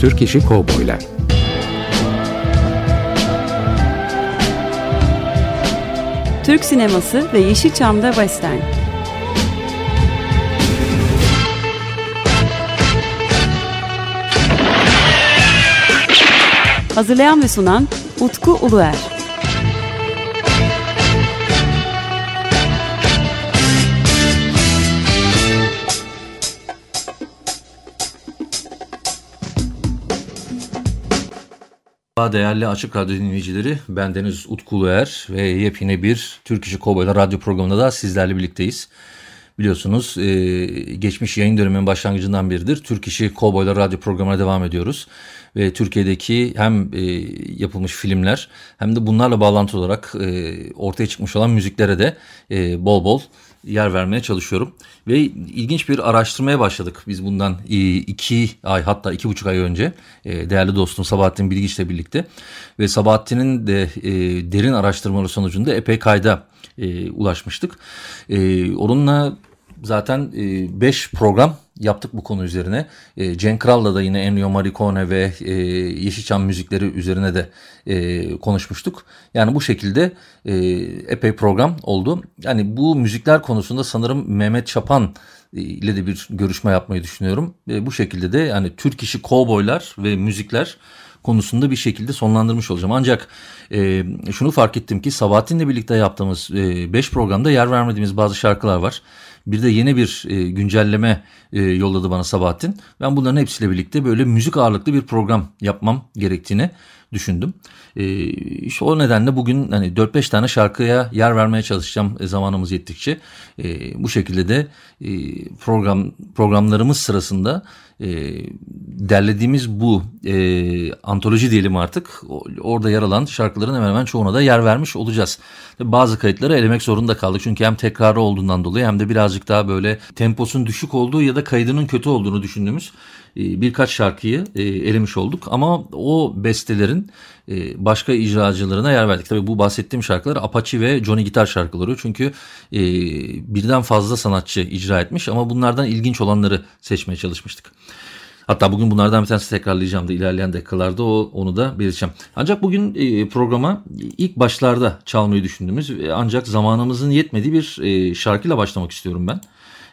Türk İşi Kovboylar. Türk sineması ve Yeşilçam'da Western. Hazırlayan ve sunan Utku Uluer. Değerli Açık Radyo dinleyicileri, ben Deniz Utkuluer ve yepyeni bir Türk İşi Kovboylar Radyo programında da sizlerle birlikteyiz. Biliyorsunuz e, geçmiş yayın döneminin başlangıcından beridir Türk İşi Kovboylar Radyo programına devam ediyoruz. Ve Türkiye'deki hem e, yapılmış filmler hem de bunlarla bağlantı olarak e, ortaya çıkmış olan müziklere de bol bol yer vermeye çalışıyorum. Ve ilginç bir araştırmaya başladık biz bundan iki ay hatta iki buçuk ay önce e, değerli dostum Sabahattin Bilgiç ile birlikte. Ve Sabahattin'in de e, derin araştırmaları sonucunda epey kayda e, ulaşmıştık. Onunla zaten 5 program yaptık bu konu üzerine. E, Cenk Kral'la da yine Ennio Morricone ve e, Yeşilçam müzikleri üzerine de e, konuşmuştuk. Yani bu şekilde e, epey program oldu. Yani bu müzikler konusunda sanırım Mehmet Çapan ile de bir görüşme yapmayı düşünüyorum. E, bu şekilde de yani Türk işi kovboylar ve müzikler konusunda bir şekilde sonlandırmış olacağım. Ancak e, şunu fark ettim ki Sabahattin'le birlikte yaptığımız 5 e, programda yer vermediğimiz bazı şarkılar var. Bir de yeni bir e, güncelleme e, yolladı bana Sabahattin. Ben bunların hepsiyle birlikte böyle müzik ağırlıklı bir program yapmam gerektiğini düşündüm. E, işte o nedenle bugün hani 4-5 tane şarkıya yer vermeye çalışacağım e, zamanımız yettikçe. E, bu şekilde de e, program programlarımız sırasında e, derlediğimiz bu e, antoloji diyelim artık orada yer alan şarkıların hemen hemen çoğuna da yer vermiş olacağız. Bazı kayıtları elemek zorunda kaldık çünkü hem tekrarı olduğundan dolayı hem de birazcık daha böyle temposun düşük olduğu ya da kaydının kötü olduğunu düşündüğümüz e, birkaç şarkıyı e, elemiş olduk ama o bestelerin e, başka icracılarına yer verdik. Tabii bu bahsettiğim şarkılar Apache ve Johnny Gitar şarkıları çünkü birden fazla sanatçı icra etmiş ama bunlardan ilginç olanları seçmeye çalışmıştık. Hatta bugün bunlardan bir tanesi tekrarlayacağım da ilerleyen dakikalarda o, onu da belirteceğim. Ancak bugün e, programa ilk başlarda çalmayı düşündüğümüz ancak zamanımızın yetmediği bir e, şarkıyla başlamak istiyorum ben.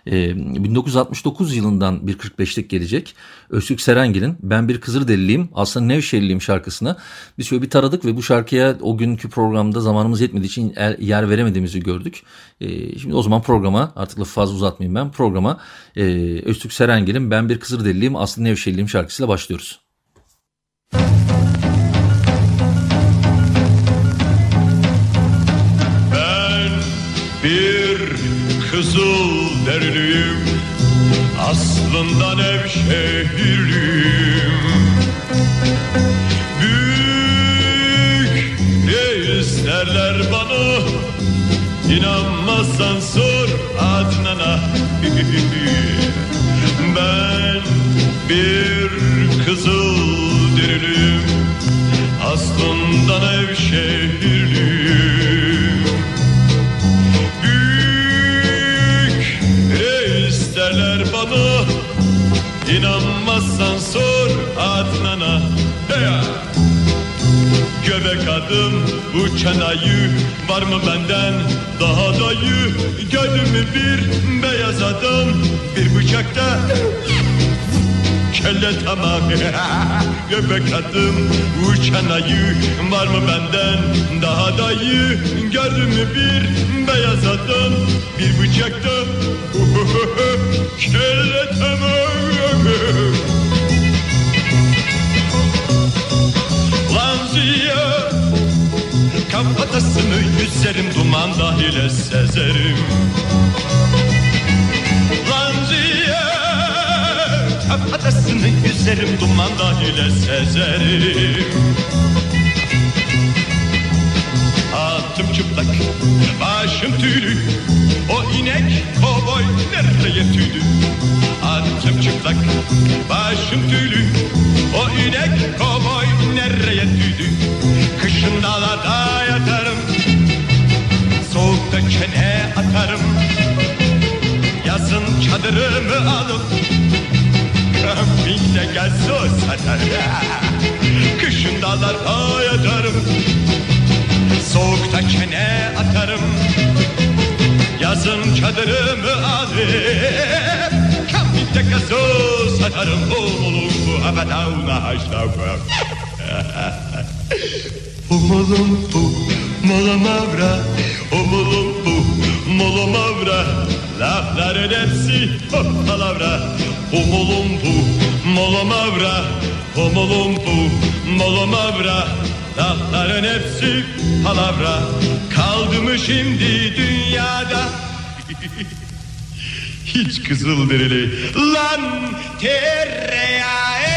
1969 ee, yılından bir 45'lik gelecek. Öztürk Serengil'in Ben Bir Kızır Deliliyim aslında Nevşehirliyim şarkısını biz şöyle bir taradık ve bu şarkıya o günkü programda zamanımız yetmediği için yer veremediğimizi gördük. Ee, şimdi o zaman programa artık lafı fazla uzatmayayım ben programa e, Öztürk Serengil'in Ben Bir Kızır Deliliyim aslında Nevşehirliyim şarkısıyla başlıyoruz. Ben kızıl derliyim Aslında Nevşehirliyim. Büyük reislerler bana İnanmazsan sor Adnan'a. Ben bir kızıl derliyim Aslında Nevşehirliyim Göbek adım uçan ayı Var mı benden? Daha dayı Gördün mü bir beyaz adam Bir bıçakta kelle tamam. Göbek adım uçan ayı Var mı benden? Daha dayı Gördün bir beyaz adam Bir bıçakta kelle tamam Yüzerim duman dahile sezerim Lanziye Kafatasını yüzerim duman dahile sezerim Atım çıplak, başım tüylü. O inek kovboy nereye tüydü Atım çıplak, başım tüylü. O inek kovboy nereye tüydü Kışın dağlarda yatarım çene atarım. Yazın çadırımı alıp Kampingde gazoz satarım Kışın dağlarda yatarım Soğukta kene atarım. Yazın çadırımı alıp Kampingde gazoz satarım. Oğlum bu havada haşlavım Umulumpu, molamavra, umulumpu, molamavra Lafların hepsi hop palavra Umulumpu, molamavra, umulumpu, molamavra Lafların hepsi palavra Kaldı mı şimdi dünyada. Hiç kızıl derili lan tereyağı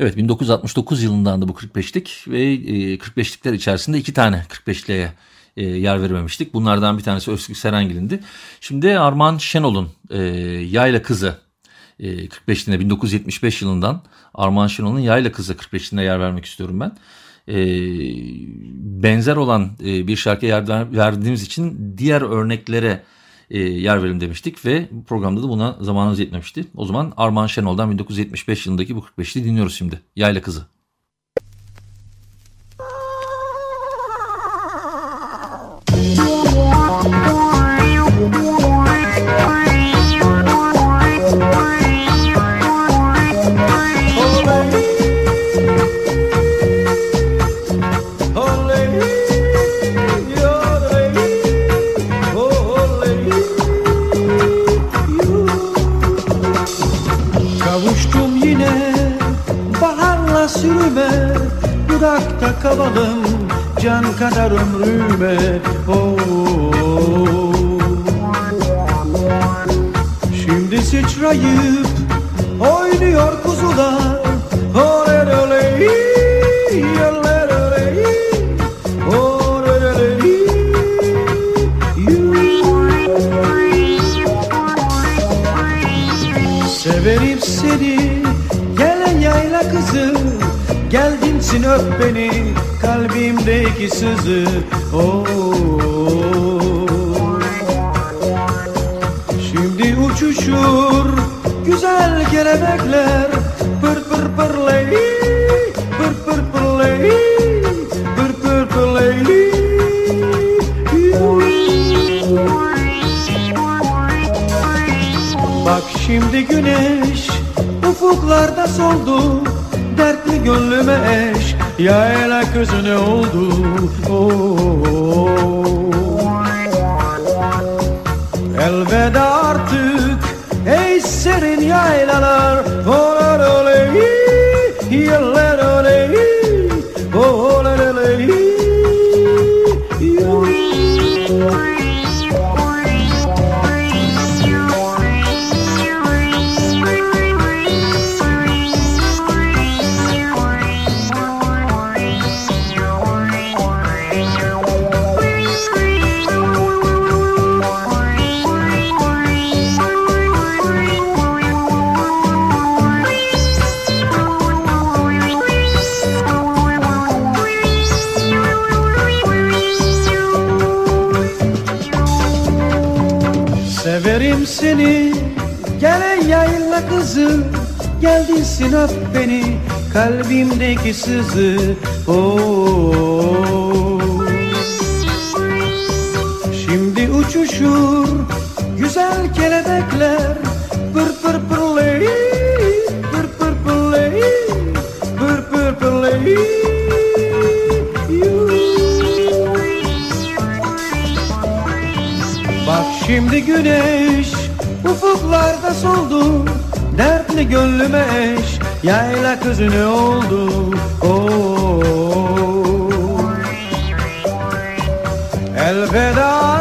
Evet 1969 yılından da bu 45'lik ve 45'likler içerisinde iki tane 45'liğe e, yer vermemiştik. Bunlardan bir tanesi Özgür Serengil'indi. Şimdi Arman Şenol'un e, Yayla Kızı e, 45'liğine 1975 yılından Arman Şenol'un Yayla Kızı 45'liğine yer vermek istiyorum ben. E, benzer olan e, bir şarkıya yer verdiğimiz için diğer örneklere e, yer verin demiştik ve programda da buna zamanımız yetmemişti. O zaman Arman Şenol'dan 1975 yılındaki bu 45'li dinliyoruz şimdi. Yayla Kızı. ömrüm kalbimdeki sızı oh. Şimdi uçuşur güzel kelebekler Pır pır pırley Pır pır pırley Pır pır pırley. Bak şimdi güneş ufuklarda soldu dertli gönlüme eş Yayla kızı ne oldu oh. Elveda artık ey serin yaylalar Olar oley Yeller oley Olar Geldinsin öp beni kalbimdeki sızı? Oh. Şimdi uçuşur güzel kelebekler Pır pır pırley Pır pır pırley Pır pır pırley Bak şimdi güneş ufuklarda soldu Dertli gönlüme eş Yayla kızı ne oldu oh. Elveda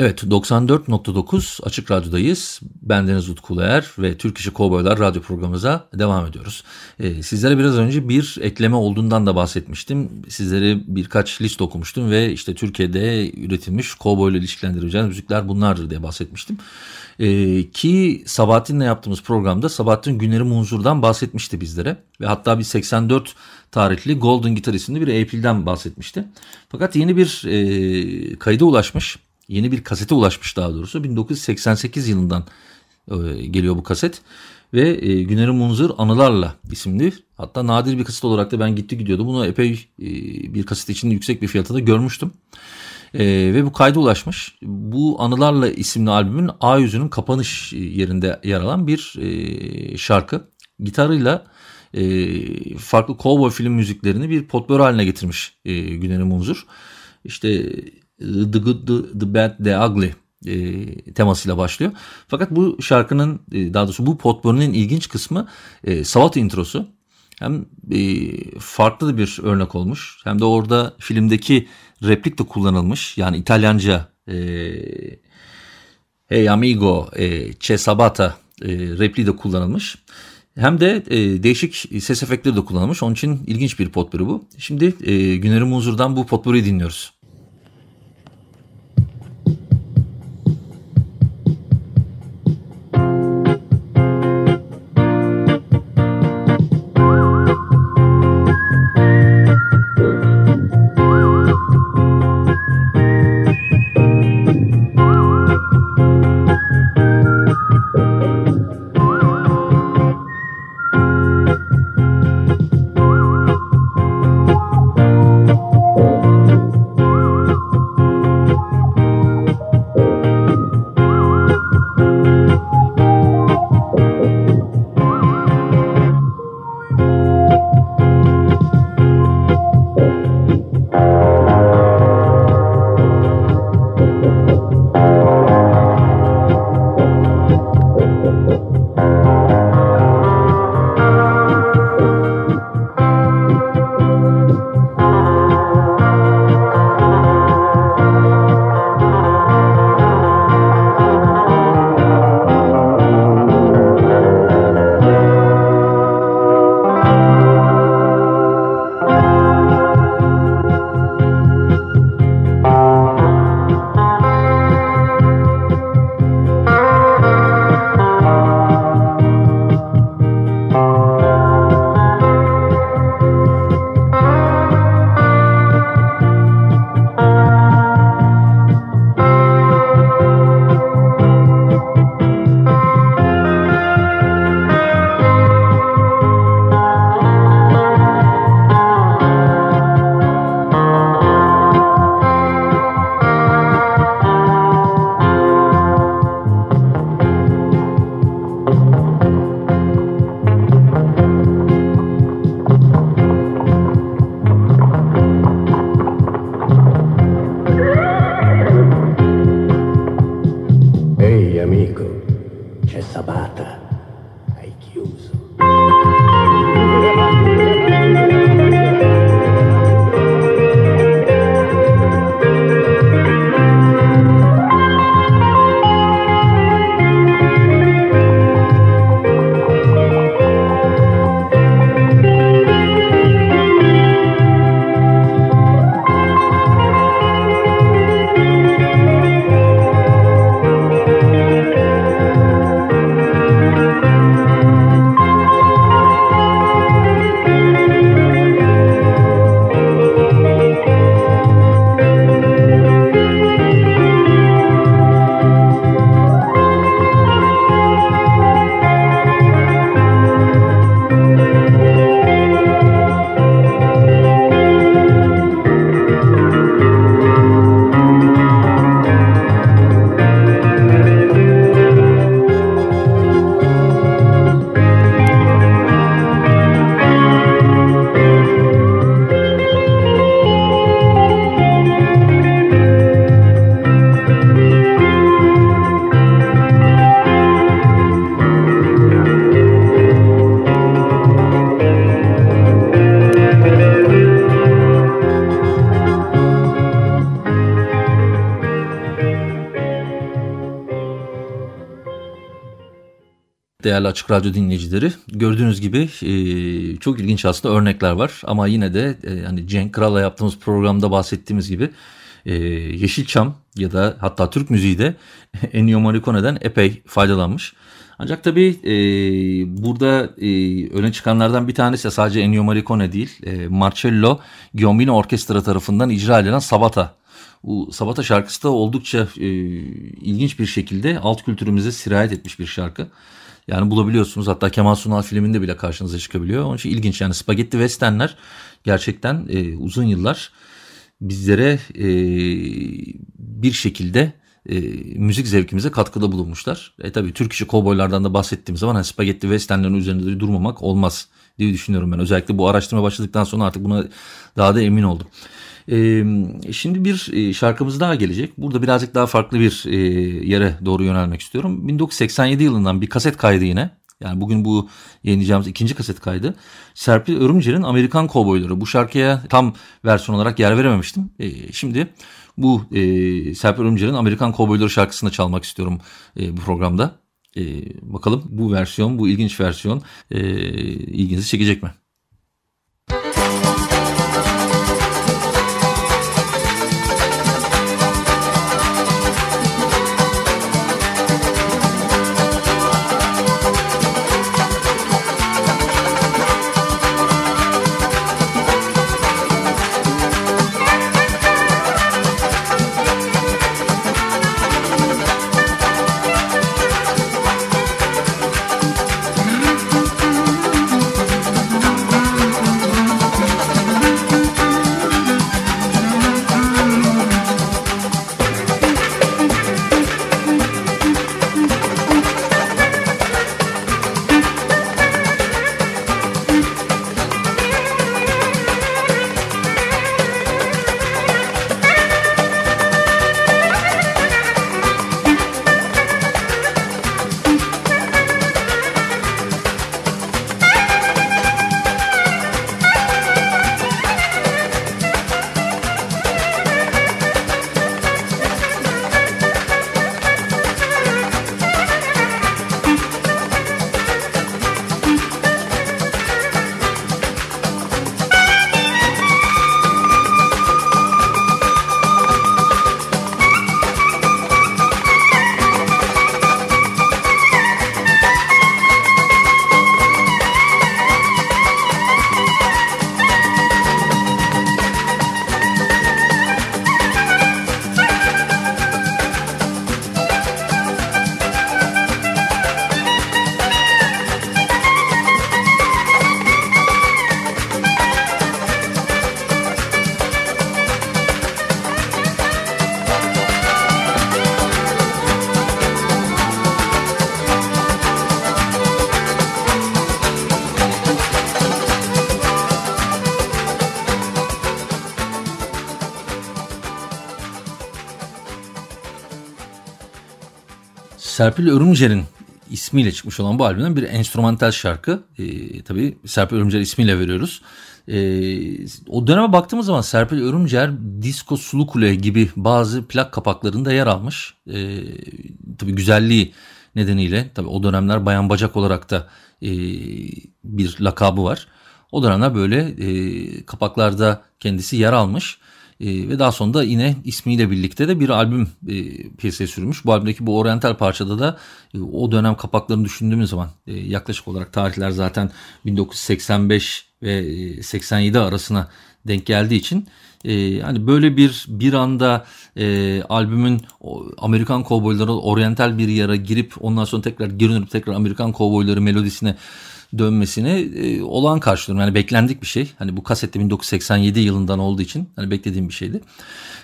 Evet 94.9 Açık Radyo'dayız. Bendeniz Utku Uluer ve Türk İşi Kovboylar radyo programımıza devam ediyoruz. Ee, sizlere biraz önce bir ekleme olduğundan da bahsetmiştim. Sizlere birkaç liste okumuştum ve işte Türkiye'de üretilmiş kovboyla ilişkilendireceğiniz müzikler bunlardır diye bahsetmiştim. Ee, ki Sabahattin'le yaptığımız programda Sabahattin Güneri Munzur'dan bahsetmişti bizlere. Ve hatta bir 84 tarihli Golden Guitar isimli bir AP'den bahsetmişti. Fakat yeni bir e, kayda ulaşmış yeni bir kasete ulaşmış daha doğrusu. 1988 yılından e, geliyor bu kaset. Ve e, Güner Munzır Anılarla isimli hatta nadir bir kaset olarak da ben gitti gidiyordu. Bunu epey e, bir kaset için yüksek bir fiyata da görmüştüm. E, ve bu kayda ulaşmış. Bu Anılarla isimli albümün A yüzünün kapanış yerinde yer alan bir e, şarkı. Gitarıyla e, farklı cowboy film müziklerini bir potbör haline getirmiş e, Güner Munzur. İşte The Good, The, the Bad, The Ugly e, temasıyla başlıyor. Fakat bu şarkının e, daha doğrusu bu potpourri'nin ilginç kısmı e, Savat introsu. Hem e, farklı bir örnek olmuş hem de orada filmdeki replik de kullanılmış. Yani İtalyanca e, Hey amigo, e, che sabata e, repliği de kullanılmış. Hem de e, değişik ses efektleri de kullanılmış. Onun için ilginç bir potpourri bu. Şimdi e, Güner Muzur'dan bu potpourri'yi dinliyoruz. Değerli Açık Radyo dinleyicileri, gördüğünüz gibi e, çok ilginç aslında örnekler var. Ama yine de e, hani Cenk Kral'la yaptığımız programda bahsettiğimiz gibi e, Yeşilçam ya da hatta Türk müziği de Ennio Morricone'den epey faydalanmış. Ancak tabii e, burada e, öne çıkanlardan bir tanesi sadece Ennio Morricone değil, e, Marcello Giombino Orkestra tarafından icra edilen Sabata. Bu Sabata şarkısı da oldukça e, ilginç bir şekilde alt kültürümüze sirayet etmiş bir şarkı. Yani bulabiliyorsunuz hatta Kemal Sunal filminde bile karşınıza çıkabiliyor. Onun için ilginç yani spagetti westernler gerçekten e, uzun yıllar bizlere e, bir şekilde e, müzik zevkimize katkıda bulunmuşlar. E tabii Türk işi kovboylardan da bahsettiğim zaman hani spagetti westernlerin üzerinde durmamak olmaz diye düşünüyorum ben. Özellikle bu araştırma başladıktan sonra artık buna daha da emin oldum. Şimdi bir şarkımız daha gelecek. Burada birazcık daha farklı bir yere doğru yönelmek istiyorum. 1987 yılından bir kaset kaydı yine. Yani bugün bu yayınlayacağımız ikinci kaset kaydı. Serpil Örümcer'in Amerikan Kovboyları. Bu şarkıya tam versiyon olarak yer verememiştim. E, şimdi bu e, Serpil Örümcer'in Amerikan Kovboyları şarkısını çalmak istiyorum e, bu programda. E, bakalım bu versiyon, bu ilginç versiyon e, ilginizi çekecek mi? Serpil Örümcer'in ismiyle çıkmış olan bu albümden bir enstrümantal şarkı. E, tabii Serpil Örümcer ismiyle veriyoruz. E, o döneme baktığımız zaman Serpil Örümcer Disco Sulu Kule gibi bazı plak kapaklarında yer almış. E, tabii güzelliği nedeniyle tabii o dönemler bayan bacak olarak da e, bir lakabı var. O dönemler böyle e, kapaklarda kendisi yer almış. E, ve daha sonra yine ismiyle birlikte de bir albüm e, piyasaya sürmüş. Bu albümdeki bu oryantal parçada da e, o dönem kapaklarını düşündüğümüz zaman e, yaklaşık olarak tarihler zaten 1985 ve 87 e, arasına denk geldiği için e, hani böyle bir bir anda e, albümün Amerikan kovboyları oryantal bir yara girip ondan sonra tekrar geri tekrar Amerikan kovboyları melodisine dönmesini e, olağan karşılıyorum. Yani beklendik bir şey. Hani bu kasette 1987 yılından olduğu için hani beklediğim bir şeydi.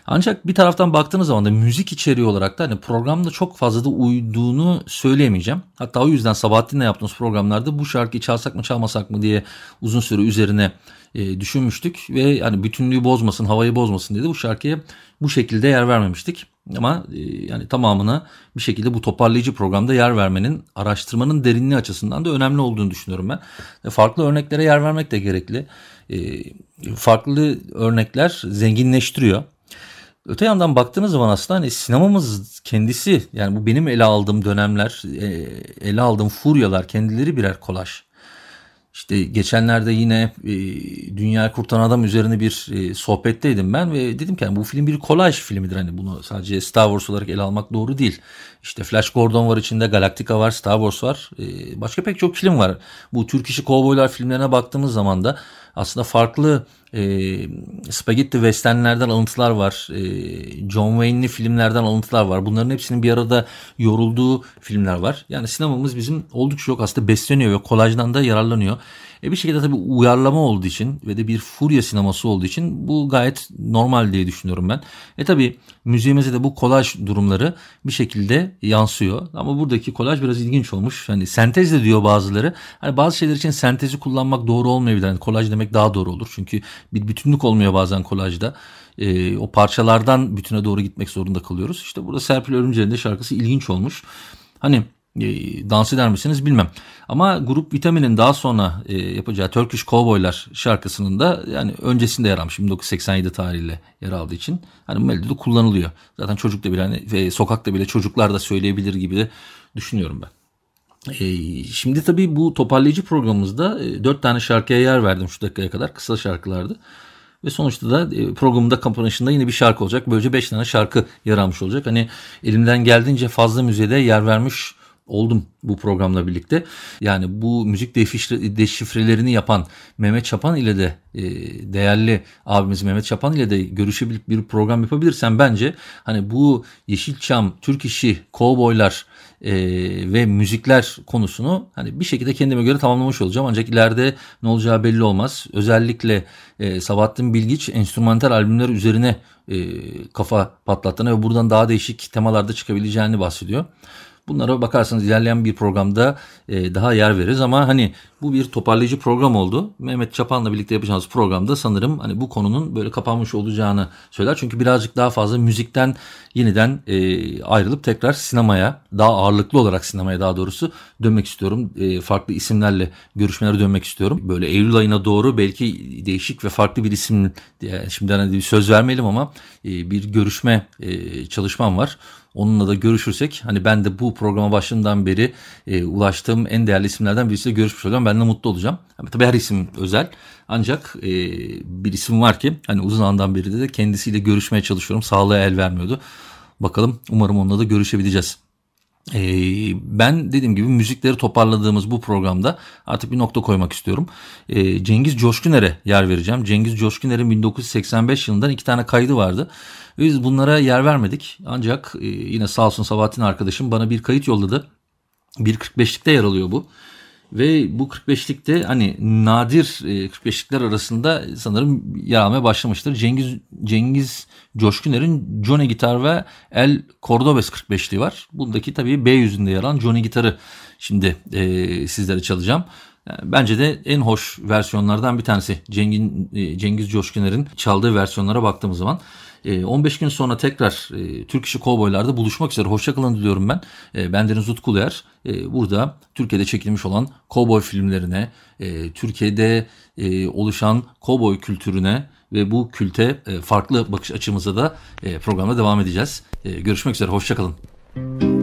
Ancak bir taraftan baktığınız zaman da müzik içeriği olarak da hani programda çok fazla da uyduğunu söyleyemeyeceğim. Hatta o yüzden Sabahattin'le yaptığımız programlarda bu şarkıyı çalsak mı çalmasak mı diye uzun süre üzerine e, düşünmüştük ve yani bütünlüğü bozmasın, havayı bozmasın dedi bu şarkıya bu şekilde yer vermemiştik. Ama e, yani tamamına bir şekilde bu toparlayıcı programda yer vermenin araştırmanın derinliği açısından da önemli olduğunu düşünüyorum ben. E, farklı örneklere yer vermek de gerekli. E, farklı örnekler zenginleştiriyor. Öte yandan baktığınız zaman aslında hani sinemamız kendisi yani bu benim ele aldığım dönemler, e, ele aldığım furyalar kendileri birer kolaj. İşte geçenlerde yine e, Dünya Kurtaran Adam üzerine bir e, sohbetteydim ben ve dedim ki yani bu film bir kolaj filmidir. Hani bunu sadece Star Wars olarak ele almak doğru değil. İşte Flash Gordon var içinde, Galactica var, Star Wars var. E, başka pek çok film var. Bu Türk işi kovboylar filmlerine baktığımız zaman da aslında farklı e, spagetti westernlerden alıntılar var. E, John Wayne'li filmlerden alıntılar var. Bunların hepsinin bir arada yorulduğu filmler var. Yani sinemamız bizim oldukça yok aslında besleniyor ve kolajdan da yararlanıyor. E bir şekilde tabii uyarlama olduğu için ve de bir furya sineması olduğu için bu gayet normal diye düşünüyorum ben. E tabii müziğimize de bu kolaj durumları bir şekilde yansıyor. Ama buradaki kolaj biraz ilginç olmuş. Hani sentez de diyor bazıları. Hani bazı şeyler için sentezi kullanmak doğru olmayabilir. Yani kolaj demek daha doğru olur. Çünkü bir bütünlük olmuyor bazen kolajda. E, o parçalardan bütüne doğru gitmek zorunda kalıyoruz. İşte burada Serpil Örümcel'in de şarkısı ilginç olmuş. Hani dans eder misiniz bilmem. Ama Grup Vitamin'in daha sonra e, yapacağı Turkish Cowboylar şarkısının da yani öncesinde yer almış 1987 tarihiyle yer aldığı için hani melodi kullanılıyor. Zaten çocukta bile hani ve sokakta bile çocuklar da söyleyebilir gibi de düşünüyorum ben. E, şimdi tabii bu toparlayıcı programımızda e, 4 tane şarkıya yer verdim şu dakikaya kadar kısa şarkılardı. Ve sonuçta da e, programında kapanışında yine bir şarkı olacak. Böylece 5 tane şarkı yer almış olacak. Hani elimden geldiğince fazla müziğe yer vermiş oldum bu programla birlikte. Yani bu müzik deşifrelerini yapan Mehmet Çapan ile de e, değerli abimiz Mehmet Çapan ile de görüşebilip bir program yapabilirsem bence hani bu Yeşilçam, Türk işi, kovboylar e, ve müzikler konusunu hani bir şekilde kendime göre tamamlamış olacağım. Ancak ileride ne olacağı belli olmaz. Özellikle e, Sabahattin Bilgiç enstrümantal albümler üzerine e, kafa patlattığını ve buradan daha değişik temalarda çıkabileceğini bahsediyor. Bunlara bakarsanız ilerleyen bir programda e, daha yer veririz ama hani bu bir toparlayıcı program oldu. Mehmet Çapan'la birlikte yapacağımız programda sanırım hani bu konunun böyle kapanmış olacağını söyler. Çünkü birazcık daha fazla müzikten yeniden e, ayrılıp tekrar sinemaya daha ağırlıklı olarak sinemaya daha doğrusu dönmek istiyorum. E, farklı isimlerle görüşmelere dönmek istiyorum. Böyle Eylül ayına doğru belki değişik ve farklı bir isim yani şimdiden hani bir söz vermeyelim ama e, bir görüşme e, çalışmam var. Onunla da görüşürsek hani ben de bu programa başından beri e, ulaştığım en değerli isimlerden birisiyle görüşmüş olacağım. Ben de mutlu olacağım. Yani tabii her isim özel. Ancak e, bir isim var ki hani uzun zamandan beri de kendisiyle görüşmeye çalışıyorum. Sağlığı el vermiyordu. Bakalım umarım onunla da görüşebileceğiz. Ee, ben dediğim gibi müzikleri toparladığımız bu programda artık bir nokta koymak istiyorum. Ee, Cengiz Coşkuner'e yer vereceğim. Cengiz Coşkuner'in 1985 yılından iki tane kaydı vardı. Biz bunlara yer vermedik. Ancak e, yine sağ olsun Sabahattin arkadaşım bana bir kayıt yolladı. 1.45'likte yer alıyor bu. Ve bu 45'likte hani nadir 45'likler e, arasında sanırım yer almaya başlamıştır. Cengiz Cengiz Coşkuner'in Johnny Gitar ve El Cordobes 45'liği var. Bundaki tabii B yüzünde yer alan Johnny Gitar'ı şimdi e, sizlere çalacağım. Yani bence de en hoş versiyonlardan bir tanesi Cengiz, e, Cengiz Coşkuner'in çaldığı versiyonlara baktığımız zaman. 15 ee, gün sonra tekrar e, Türk İşi Kovboylar'da buluşmak üzere. Hoşçakalın diliyorum ben. E, ben Deniz Utkuluyer. E, burada Türkiye'de çekilmiş olan kovboy filmlerine, e, Türkiye'de e, oluşan kovboy kültürüne ve bu külte e, farklı bakış açımıza da e, programda devam edeceğiz. E, görüşmek üzere. Hoşçakalın. Müzik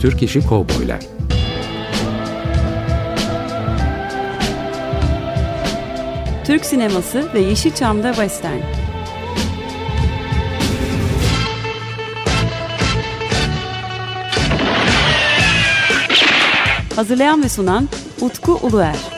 Türk İşi Kovboylar Türk sineması ve Yeşilçam'da Western. Hazırlayan ve sunan Utku Uluer.